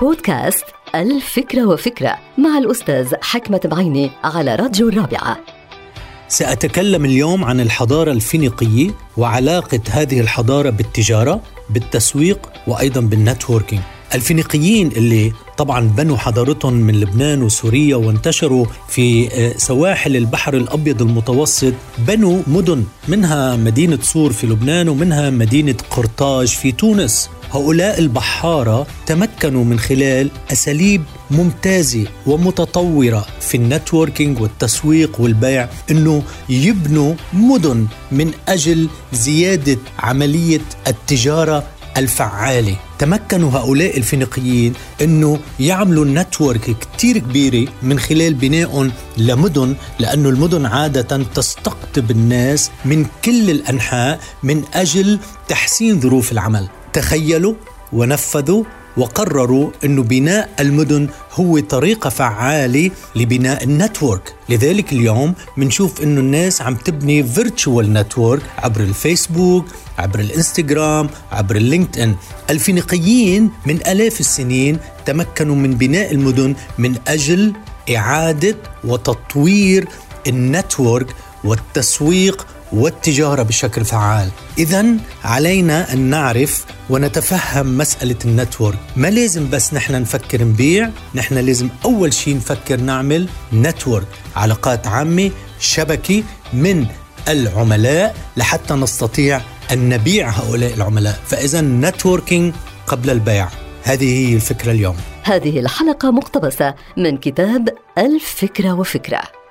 بودكاست ألف فكرة وفكرة مع الأستاذ حكمت بعيني على راديو الرابعة. سأتكلم اليوم عن الحضارة الفينيقية وعلاقة هذه الحضارة بالتجارة بالتسويق وأيضا بال networking. الفينيقيين اللي طبعا بنوا حضارتهم من لبنان وسوريا وانتشروا في آه، سواحل البحر الأبيض المتوسط بنوا مدن منها مدينة صور في لبنان ومنها مدينة قرطاج في تونس. هؤلاء البحارة تمكنوا من خلال أساليب ممتازة ومتطورة في ال networking والتسويق والبيع أنه يبنوا مدن من أجل زيادة عملية التجارة الفعالة. تمكنوا هؤلاء الفينيقيين أنه يعملوا network كتير كبيرة من خلال بنائهم لمدن لأنه المدن عادة تستقطب الناس من كل الأنحاء من أجل تحسين ظروف العمل. تخيلوا ونفذوا وقرروا أن بناء المدن هو طريقة فعالة لبناء ال network. لذلك اليوم بنشوف أنه الناس عم تبني virtual network عبر الفيسبوك عبر الانستغرام عبر اللينكد ان الفينيقيين من آلاف السنين تمكنوا من بناء المدن من أجل إعادة وتطوير ال network والتسويق والتجارة بشكل فعال. إذا علينا أن نعرف ونتفهم مسألة ال network. ما لازم بس نحن نفكر نبيع نحن لازم أول شيء نفكر نعمل network. علاقات عامة شبكة من العملاء لحتى نستطيع أن نبيع هؤلاء العملاء فإذا networking قبل البيع. هذه هي الفكرة اليوم. هذه الحلقة مقتبسة من كتاب الفكرة وفكرة.